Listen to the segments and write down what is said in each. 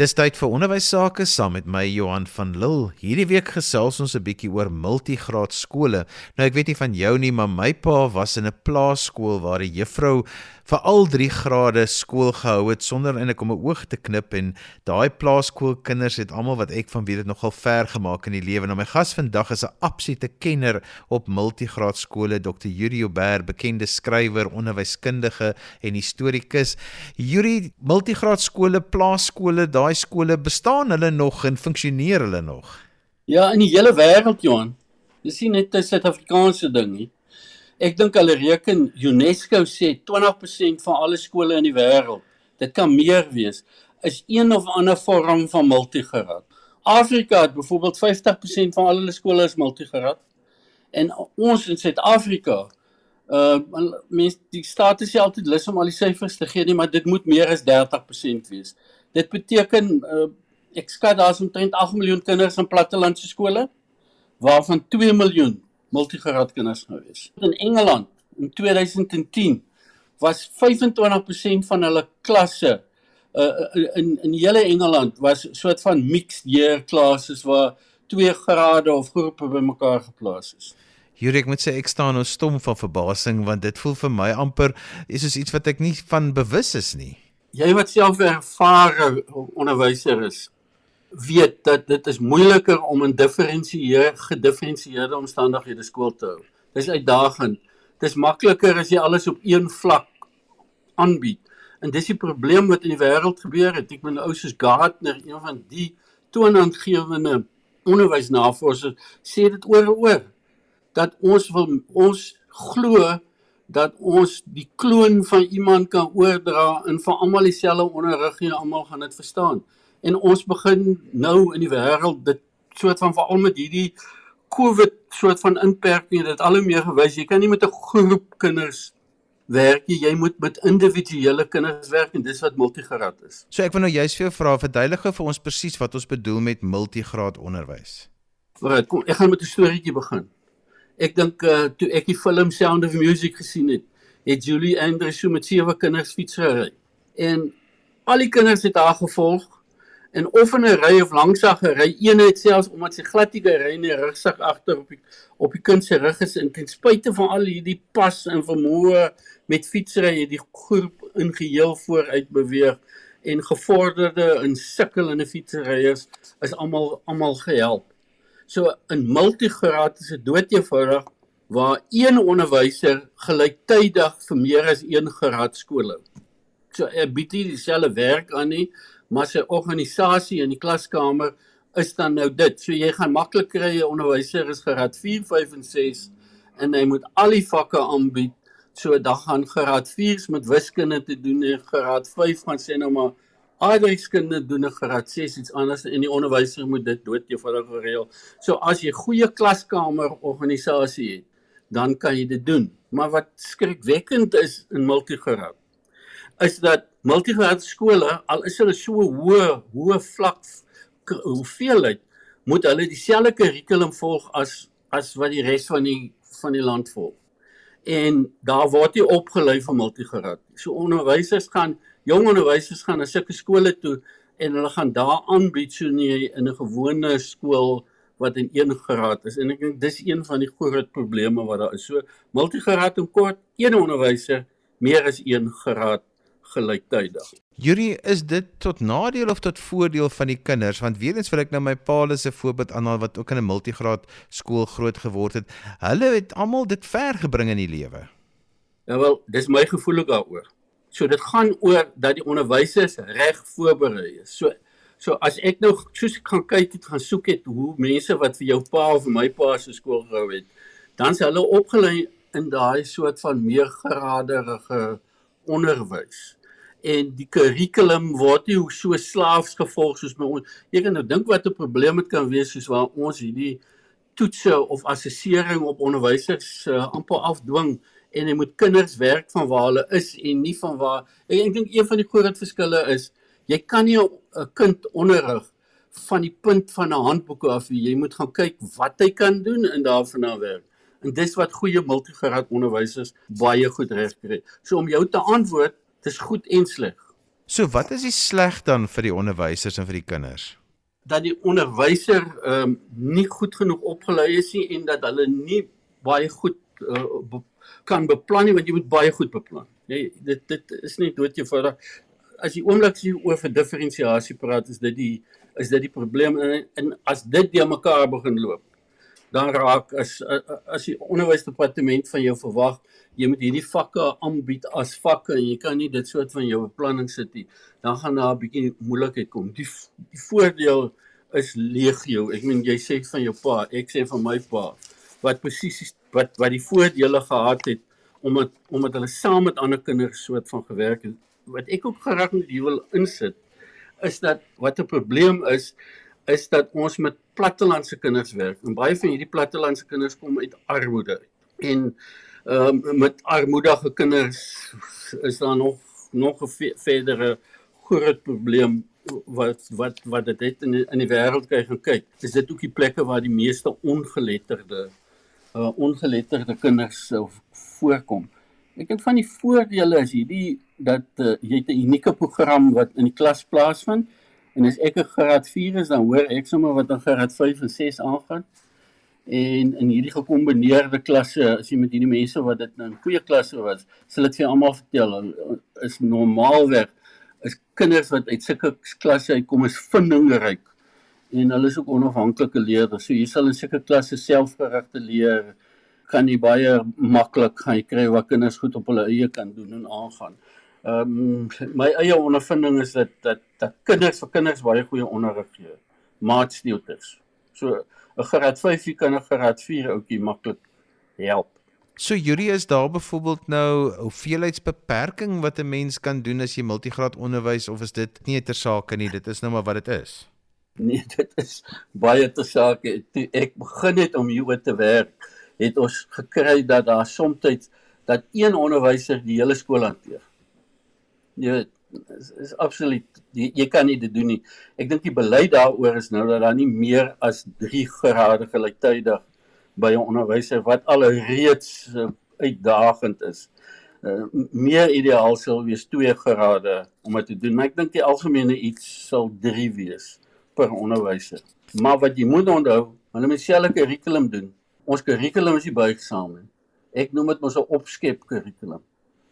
Dis tyd vir onderwys sake saam met my Johan van Lille. Hierdie week gesels ons 'n bietjie oor multigraad skole. Nou ek weet nie van jou nie, maar my pa was in 'n plaaskool waar die juffrou vir al 3 grade skool gehou het sonder eintlik om 'n oog te knip en daai plaaskoolkinders het almal wat ek van weet het nogal ver gemaak in die lewe. Nou my gas vandag is 'n absolute kenner op multigraad skole, Dr. Yuri Ober, bekende skrywer, onderwyskundige en historikus. Yuri, multigraad skole, plaaskole, daai daai skole bestaan hulle nog en funksioneer hulle nog? Ja, in die hele wêreld, Johan. Dis nie net 'n Suid-Afrikaanse ding nie. Ek dink hulle reken UNESCO sê 20% van alle skole in die wêreld, dit kan meer wees, is een of ander vorm van multigraad. Afrika het byvoorbeeld 50% van al hulle skole is multigraad. En ons in Suid-Afrika, uh mens die staat is altyd lus om al die syfers te gee nie, maar dit moet meer as 30% wees. Dit beteken uh, ek skat daar's omtrent 8 miljoen kinders in plattelandse skole waarvan 2 miljoen multigraad kinders nou is. In Engeland in 2010 was 25% van hulle klasse uh, in in hele Engeland was soort van mixed year classes waar twee grade of groepe bymekaar geplaas is. Hierdie ek moet sê ek staan nou stom van verbasing want dit voel vir my amper is soos iets wat ek nie van bewus is nie jy wat self 'n ervare onderwyser is, weet dat dit is moeiliker om in diferensieer gedifferensieerde omstandighede skool te hou. Dis uitdagend. Dis makliker as jy alles op een vlak aanbied. En dis die probleem wat in die wêreld gebeur het. Ek bedoel ou soos Gardner, een van die toonaangewende onderwysnavorsers, sê dit oor en oor dat ons wil ons glo dat ons die kloon van iemand kan oordra en vir almal dieselfde onderrig en almal gaan dit verstaan. En ons begin nou in die wêreld dit soort van veral met hierdie COVID soort van inperking dit al hoe meer gewys jy kan nie met 'n groep kinders werk nie, jy moet met individuele kinders werk en dis wat multigraad is. So ek wil nou juist vir jou vra verduidelik vir ons presies wat ons bedoel met multigraad onderwys. Right, kom ek gaan met 'n storieetjie begin. Ek dink uh, toe ek die film Sound of Music gesien het, het Julie Andrews so met sewe kinders fietsry. En al die kinders het haar gevolg en of in 'n ry of langsag gery, een het selfs omdat sy glad nie gery nie, rugsak agter op die op die kind se rug is en ten spyte van al hierdie pas en vermoë met fietsry het die groep in geheel vooruit beweeg en gevorderde en sukkelende fietsryers is almal almal gehelp. So in multigraad is dit doeteenvoudig waar een onderwyser gelyktydig vir meer as een graad skole. So hy bied nie dieselfde werk aan nie, maar sy organisasie in die klaskamer is dan nou dit. So jy gaan maklik kry 'n onderwyser is graad 4, 5 en 6 en hy moet al die vakke aanbied. So dan gaan graad 4s met wiskunde te doen en graad 5 gaan sê nou maar Aardrykskunde doen 'n graad 6 iets anders en die onderwyser moet dit dood eenvoudig gereël. So as jy goeie klaskamer organisasie het, dan kan jy dit doen. Maar wat skrikwekkend is in multigraad is dat multigraad skole al is hulle so hoë hoë vlak hoeveelheid moet hulle dieselfde kurrikulum volg as as wat die res van die van die land volg. En daar word jy opgelei vir multigraad. So onderwysers gaan jong onderwysers gaan na sulke skole toe en hulle gaan daar aanbied so nie in 'n gewone skool wat in een graad is en ek dink dis een van die groot probleme wat daar is. So multigraad en kort een onderwyser meer as een graad gelyktydig. Yuri, is dit tot nadeel of tot voordeel van die kinders? Want weer eens wil ek nou my paal 'n voorbeeld aanhaal wat ook in 'n multigraad skool groot geword het. Hulle het almal dit ver gebring in die lewe. Ja wel, dis my gevoel ook daaroor. So dit gaan oor dat die onderwysers reg voorberei is. So so as ek nou soos ek gaan kyk het gaan soek het hoe mense wat vir jou pa of vir my pa se skool gehou het, dan se hulle opgelei in daai soort van meer graderige onderwys. En die kurrikulum word nie so slaafs gevolg soos by ons. Jy kan nou dink wat 'n probleem dit kan wees soos waar ons hierdie toetse of assessering op onderwysers uh, amper afdwing en jy moet kinders werk van waar hulle is en nie van waar ek, ek dink een van die groot verskille is jy kan nie 'n kind onderrig van die punt van 'n handboek af jy moet gaan kyk wat hy kan doen en daarvan af werk. En dis wat goeie multigraad onderwysers baie goed reg kry so om jou te antwoord dis goed en sleg. So wat is die sleg dan vir die onderwysers en vir die kinders? Dat die onderwyser ehm um, nie goed genoeg opgelei is nie en dat hulle nie baie goed uh, kan beplan nie want jy moet baie goed beplan. Jy dit dit is nie dood eenvoudig. As jy oomblik jy oor vir diferensiasie praat, is dit die is dit die probleem en, en as dit de mekaar begin loop, dan raak as as die onderwysdepartement van jou verwag jy moet hierdie vakke aanbied as vakke en jy kan nie dit soort van jou beplanning sit nie dan gaan daar 'n bietjie moeilikheid kom die die voordeel is legio ek meen jy sê van jou pa ek sê van my pa wat presies wat wat die voordele gehad het omdat omdat hulle saam met ander kinders soort van gewerk het wat ek ook geraak met hier wil insit is dat wat 'n probleem is is dat ons met plattelandse kinders werk. En baie van hierdie plattelandse kinders kom uit armoede. En ehm um, met armoedige kinders is daar nog nog 'n verdere groot probleem wat wat wat dit het in die, in die wêreld kry gaan kyk. Is dit ook die plekke waar die meeste ongeletterde uh, ongeletterde kinders uh, voorkom. Ek dink van die voordele is hierdie dat uh, jy 'n unieke program wat in die klas plaasvind. En as ek 'n graad 4 is, dan hoor ek sommer wat in graad 5 en 6 aangaan. En in hierdie gekombineerde klasse, as jy met hierdie mense wat dit nou in goeie klasse was, sal dit vir almal vertel is normaalweg is kinders wat uit sulke klasse uitkom is vindingryk en hulle is ook onafhanklike leerders. So hier sal in sulke klasse selfgerigte leer kan jy baie maklik gaan kry waar kinders goed op hulle eie kan doen en aangaan. Ehm um, my eie ondervinding is dat dat dat kinders vir kinders baie goeie onderrig gee. Maatsteuters. So 'n graad 5 kan 'n graad 4 ouetjie maklik help. So Yuri is daar byvoorbeeld nou hoeveelheidsbeperking wat 'n mens kan doen as jy multigraad onderwys of is dit nie ter sake nie, dit is nou maar wat dit is. Nee, dit is baie ter sake. Toe ek begin het om hier te werk, het ons gekry dat daar soms dat een onderwyser die hele skool hanteer jy weet is, is absoluut jy, jy kan nie dit doen nie. Ek dink die beleid daaroor is nou dat daar nie meer as 3 grade gelyktydig by 'n onderwyser wat al reeds uh, uitdagend is. Uh, meer ideaal sou wees 2 grade om dit te doen. Maar ek dink die algemene iets sal 3 wees per onderwyser. Maar wat jy moet onthou, hulle moet selfe kurrikulum doen. Ons kurrikulum is nie buigsaam nie. Ek noem dit mos 'n opskep kurrikulum.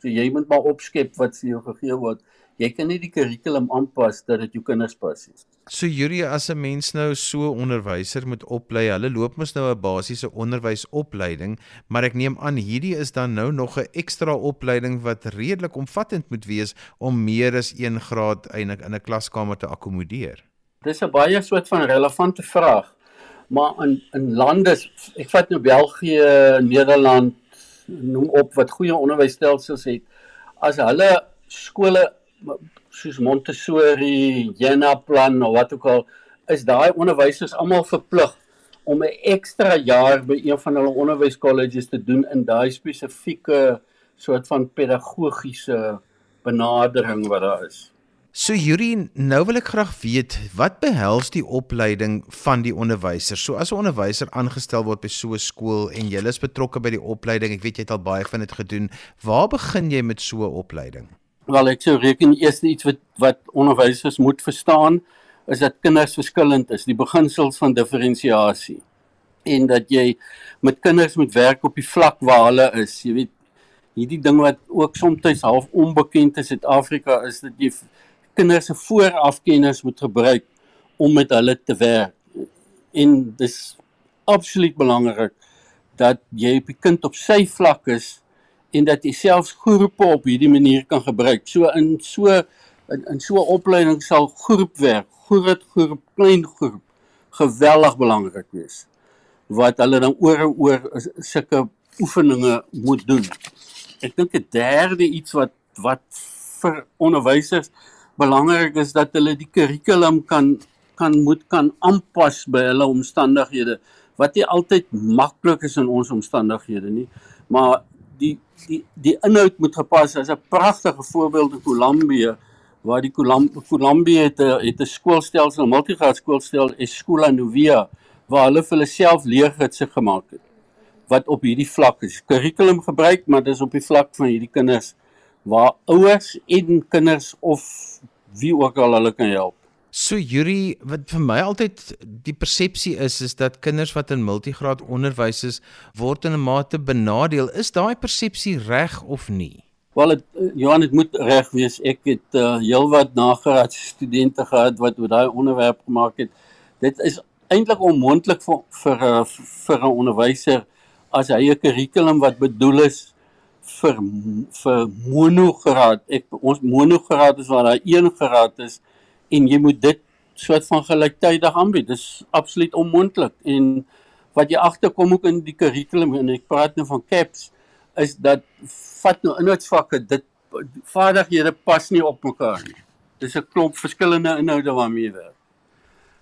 So jy moet maar opskep wat vir jou gegee word. Jy kan nie die kurrikulum aanpas dat dit jou kinders pas nie. So Yuri, as 'n mens nou so onderwyser moet oplei, hulle loop mos nou 'n basiese onderwysopleiding, maar ek neem aan hierdie is dan nou nog 'n ekstra opleiding wat redelik omvattend moet wees om meer as 1 graad eintlik in 'n klaskamer te akkommodeer. Dis 'n baie soort van relevante vraag. Maar in in lande, ek vat nou België, Nederland, noem op wat goeie onderwysstelsels het as hulle skole soos Montessori, Jena plan of wat ook al is daai onderwysers almal verplig om 'n ekstra jaar by een van hulle onderwyskolleges te doen in daai spesifieke soort van pedagogiese benadering wat daar is. So Yuri, nou wil ek graag weet, wat behels die opleiding van die onderwyser? So as 'n onderwyser aangestel word by so 'n skool en jy is betrokke by die opleiding, ek weet jy het al baie van dit gedoen, waar begin jy met so 'n opleiding? Wel, ek sou reken eers iets wat wat onderwysers moet verstaan is dat kinders verskillend is, die beginsels van diferensiasie en dat jy met kinders moet werk op die vlak waar hulle is. Jy weet, hierdie ding wat ook soms half onbekend is in Suid-Afrika is dat jy kinders se voorafkennis moet gebruik om met hulle te werk. En dis absoluut belangrik dat jy op die kind op sy vlak is en dat jy selfs groepe op hierdie manier kan gebruik. So in so in, in so 'n opleiding sal groepwerk, groot groep, klein groep geweldig belangrik wees. Wat hulle dan oor en oor sulke oefeninge moet doen. Ek dink 'n derde iets wat wat vir onderwysers belangrik is dat hulle die kurrikulum kan kan moet kan aanpas by hulle omstandighede wat nie altyd maklik is in ons omstandighede nie. Maar die die die inhoud moet gepas as 'n pragtige voorbeeld in Kolumbie waar die Kolumbie het 'n het 'n skoolstelsel 'n multigraad skoolstelsel Escola Novia waar hulle vir hulle self leergidse gemaak het wat op hierdie vlak is. Kurrikulum gebruik maar dis op die vlak van hierdie kinders waar ouers en kinders of wie ook al hulle kan help. So Yuri, wat vir my altyd die persepsie is is dat kinders wat in multigraad onderwys is, word in 'n mate benadeel. Is daai persepsie reg of nie? Wel dit Johan dit moet reg wees. Ek het uh, heelwat nagraad studente gehad wat oor daai onderwerp gemaak het. Dit is eintlik onmoontlik vir vir uh, vir 'n onderwyser as hy 'n kurrikulum wat bedoel is vir vir monograad. Ek ons monograad is waar daar een graad is en jy moet dit soort van gelyktydig aanbied. Dis absoluut onmoontlik. En wat jy agterkom ook in die kurrikulum en ek praat nou van CAPS is dat vat nou inhoudsvakke dit vaardighede pas nie op mekaar nie. Dis 'n klomp verskillende inhoude waarmee jy werk.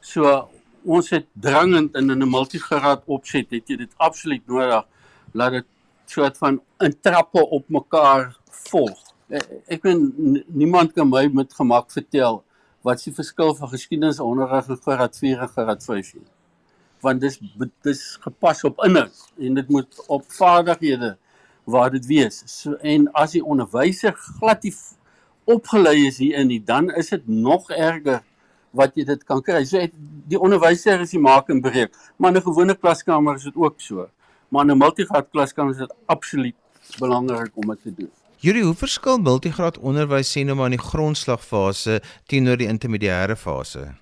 So ons het dringend in 'n multigraad opset het jy dit absoluut nodig laat dit soort van in trappe op mekaar volg. Eh, ek weet niemand kan my met gemak vertel wat is die verskil van geskiedenisonderrig in graad 4 en graad 5 nie. Want dis dis gepas op inhoud en dit moet op vaardighede waar dit wees. So en as die onderwyser glad nie opgelei is hierin nie, dan is dit nog erger wat jy dit kan kry. So die onderwyser is die maak en breek, maar in 'n gewone klaskamer is dit ook so maar in 'n multigraad klaskamer is dit absoluut belangrik om dit te doen. Julie, hoe verskil multigraad onderwys sien nou maar in die grondslagfase teenoor die intermediêre fase?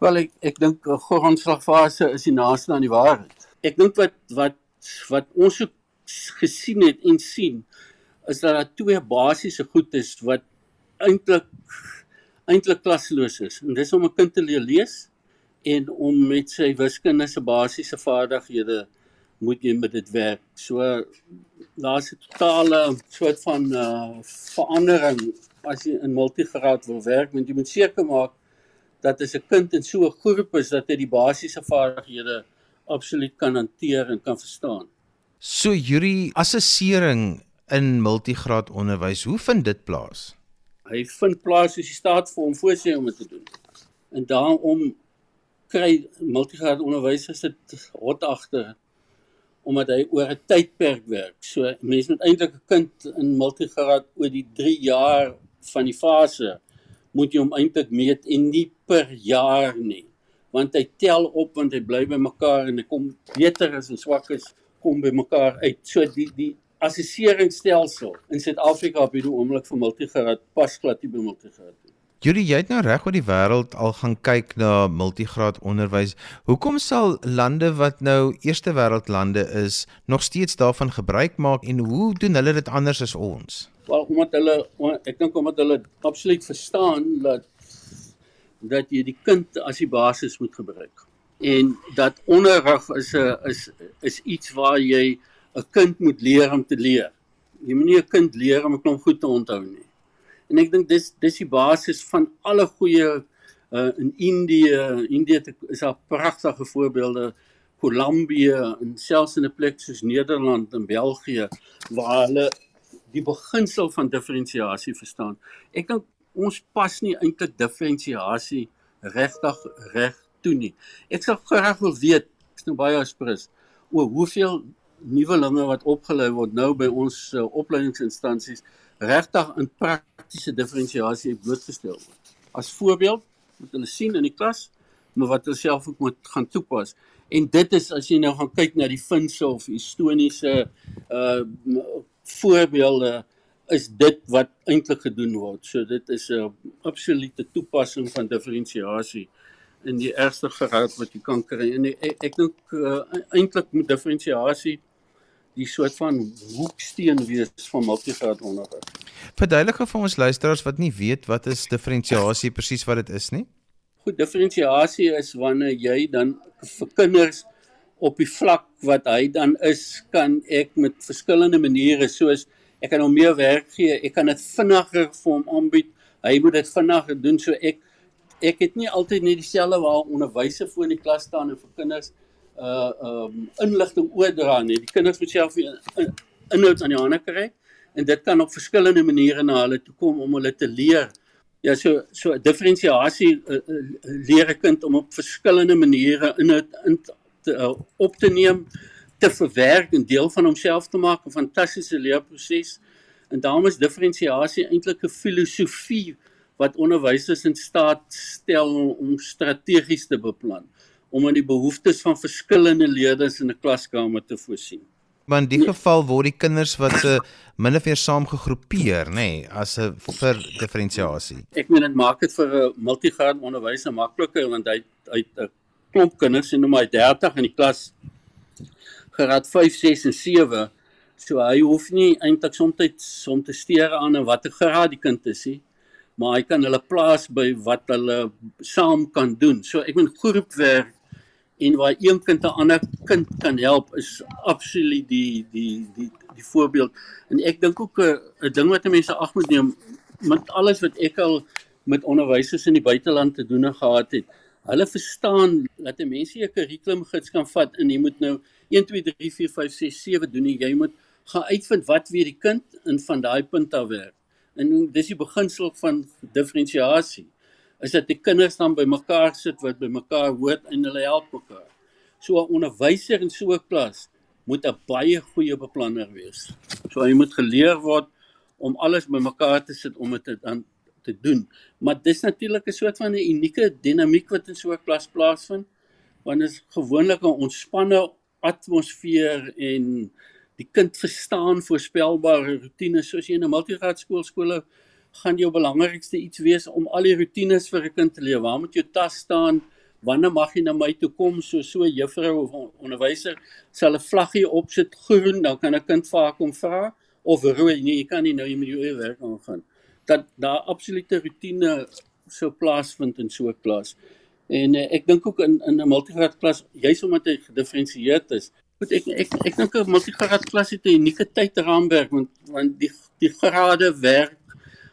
Wel ek ek dink grondslagfase is die naaste aan die waarheid. Ek dink wat wat wat ons so gesien het en sien is dat daar twee basiese goed is wat eintlik eintlik klasloos is. En dis om 'n kind te leer lees en om met sy wiskundige basiese vaardighede moet jy met dit werk. So daar's 'n totale soort van uh verandering as jy in multigraad wil werk, want jy moet seker maak dat as 'n kind in so 'n groep is dat hy die basiese vaardighede absoluut kan hanteer en kan verstaan. So Yuri, assessering in multigraad onderwys, hoe vind dit plaas? Hy vind plaas soos die staat vir hom voorsê om dit te doen. En daarom kry multigraad onderwysers dit hot agter omdat hy oor 'n tydperk werk. So mense moet eintlik 'n kind in multigraad oor die 3 jaar van die fase moet jy hom eintlik meet en nie per jaar nie. Want hy tel op want hy bly by mekaar en hy kom beter as en swak is kom by mekaar uit. So die die assesseringsstelsel in Suid-Afrika op hierdie oomblik vir multigraad pas glad nie by multigraad nie. Julie, jy het nou reg oor die wêreld al gaan kyk na multigraad onderwys. Hoekom sal lande wat nou eerste wêreld lande is, nog steeds daarvan gebruik maak en hoe doen hulle dit anders as ons? Wel, omdat hulle ek dink omdat hulle absoluut verstaan dat dat jy die kind as die basis moet gebruik. En dat onderrig is 'n is is iets waar jy 'n kind moet leer om te leer. Jy moet nie 'n kind leer om 'n klomp goed te onthou nie en ek dink dis dis die basis van alle goeie uh, in Indië Indië is daar pragtige voorbeelde Kolumbie en selfs in 'n plek soos Nederland en België waar hulle die beginsel van diferensiasie verstaan. Ek dink ons pas nie eintlik diferensiasie regtig reg toe nie. Ek sal graag wil weet, ek is nou baie aspres, oor hoeveel nuwelinge wat opgelei word nou by ons uh, opleidingsinstansies regtig in praktiese diferensiasie blootgestel word. As voorbeeld moet hulle sien in die klas, maar wat hulle self ook moet gaan toepas. En dit is as jy nou gaan kyk na die Finse of Estoniese uh voorbeelde is dit wat eintlik gedoen word. So dit is 'n absolute toepassing van diferensiasie in die eerste graad wat jy kan kry. En ek ek dink uh, eintlik met diferensiasie die soort van hoeksteen wees van multigraad onderrig. Verduidelik vir ons luisteraars wat nie weet wat is diferensiasie presies wat dit is nie. Goed, diferensiasie is wanneer jy dan vir kinders op die vlak wat hy dan is, kan ek met verskillende maniere soos ek kan hom meer werk gee, ek kan dit vinniger vir hom aanbied. Hy moet dit vinniger doen so ek ek het nie altyd net dieselfde waar onderwysers voor in die klas staan en vir kinders uh um inligting oordra nie. Die kinders moet self inhoud aan die hande kry en dit kan op verskillende maniere na hulle toe kom om hulle te leer. Ja, so so diferensiasie uh, uh, leer 'n kind om op verskillende maniere inhoud in te uh, op te neem, te verwerk en deel van homself te maak, 'n fantastiese leerproses. En daarom is diferensiasie eintlik 'n filosofie wat onderwysers in staat stel om strategies te beplan om aan die behoeftes van verskillende leerders in 'n klaskamer te voorsien. Maar in die geval word die kinders wat se min of meer saam gegroepeer, nê, nee, as 'n vir diferensiasie. Ek meen dit maak dit vir 'n multigraad onderwyser makliker want hy uit 'n klomp kinders en nou maar 30 in die klas graad 5, 6 en 7. So hy hoef nie eintlik soms om te steur aan en watter graad die kind is nie, maar hy kan hulle plaas by wat hulle saam kan doen. So ek meen groepwerk en waar een kind 'n ander kind kan help is absoluut die die die die voorbeeld. En ek dink ook 'n 'n ding wat mense ag moet neem met alles wat ek al met onderwysers in die buiteland te doen gehad het. Hulle verstaan dat 'n mens 'n kurrikulumgids kan vat en jy moet nou 1 2 3 4 5 6 7 doen nie. Jy moet gaan uitvind wat weet die kind en van daai punt af werk. En dis die beginsel van diferensiasie is dat die kinders dan by mekaar sit wat by mekaar hoort en hulle help mekaar. So 'n onderwyser in so 'n klas moet 'n baie goeie beplanner wees. So hy moet geleer word om alles by mekaar te sit om dit dan te doen. Maar dis natuurlik 'n soort van 'n unieke dinamiek wat in so 'n klas plaasvind want dit is gewoonlik 'n ontspanne atmosfeer en die kind verstaan voorspelbare rotines soos jy in 'n multigraad skool skole gaan jou belangrikste iets wees om al die rotines vir 'n kind te leer. Waar moet jou tas staan? Wanneer mag jy na my toe kom? So so juffrou of onderwyser sal 'n vlaggie opsit groen, dan kan 'n kind vir haar kom vra of rooi. Nee, jy kan nie nou jy moet jou werk aangaan. Dat daar absolute rotine sou plaasvind in so 'n klas. En uh, ek dink ook in in 'n multigraad klas, juis omdat hy gedifferensieerd is, moet ek ek ek dink 'n multigraad klas het 'n unieke tydraamwerk want want die die grade werk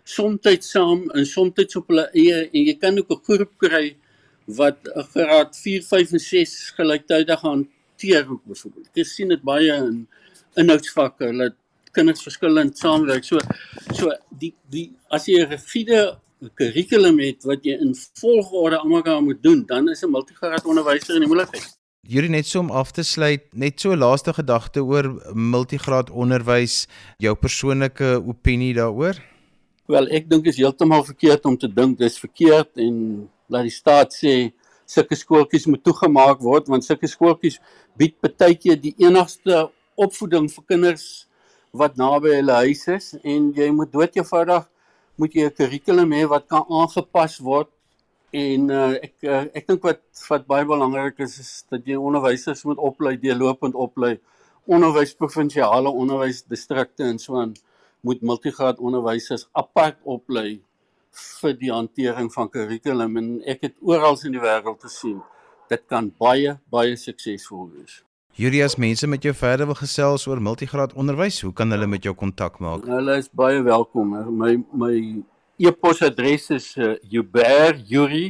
soms saam en soms op hulle eie en jy kan ook 'n groep kry wat 'n graad 4, 5 en 6 gelyktydig hanteer byvoorbeeld. Ek sien dit baie in inhoudsvakke dat kinders verskillend saamwerk. So so die die as jy 'n rigiede kurrikulum het wat jy in volgorde almekaar moet doen, dan is 'n multigraad onderwyser in die moontlikheid. Hierdie net so om af te sluit, net so laaste gedagte oor multigraad onderwys, jou persoonlike opinie daaroor? Wel, ek dink is heeltemal verkeerd om te dink dis verkeerd en laat die staat sê sulke skooltjies moet toegemaak word want sulke skooltjies bied baie keer die enigste opvoeding vir kinders wat naby hulle huis is en jy moet dood eenvoudig moet jy 'n kurrikulum hê wat kan aangepas word en uh, ek uh, ek dink wat wat baie belangrik is is dat jy onderwysers moet oplei deurlopend oplei onderwys provinsiale onderwysdistrikte en so aan moet multigraad onderwysers apart oplei vir die hantering van kurrikulum en ek het oral in die wêreld gesien dit kan baie baie suksesvol wees. Julius, mense met jou verder wil gesels oor multigraad onderwys, hoe kan hulle met jou kontak maak? Hulle is baie welkom. My my e-posadres is uh, juberyuri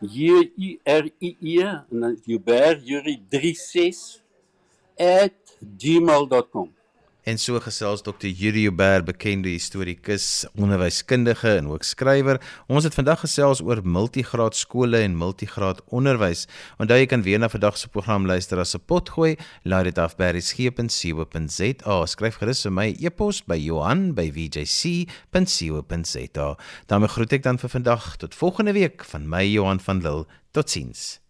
j u r i e en dan juberyuri36 @gmail.com. En so gesels Dr. Yuri Uber, bekende historiese, onderwyskundige en ook skrywer. Ons het vandag gesels oor multigraad skole en multigraad onderwys. Onthou jy kan weer na vandag se program luister as 'n potgooi. Laai dit af by resgep.co.za. Skryf gerus vir my e-pos by Johan@vjc.co.za. daarmee groet ek dan vir vandag tot volgende week van my Johan van Lille. Totsiens.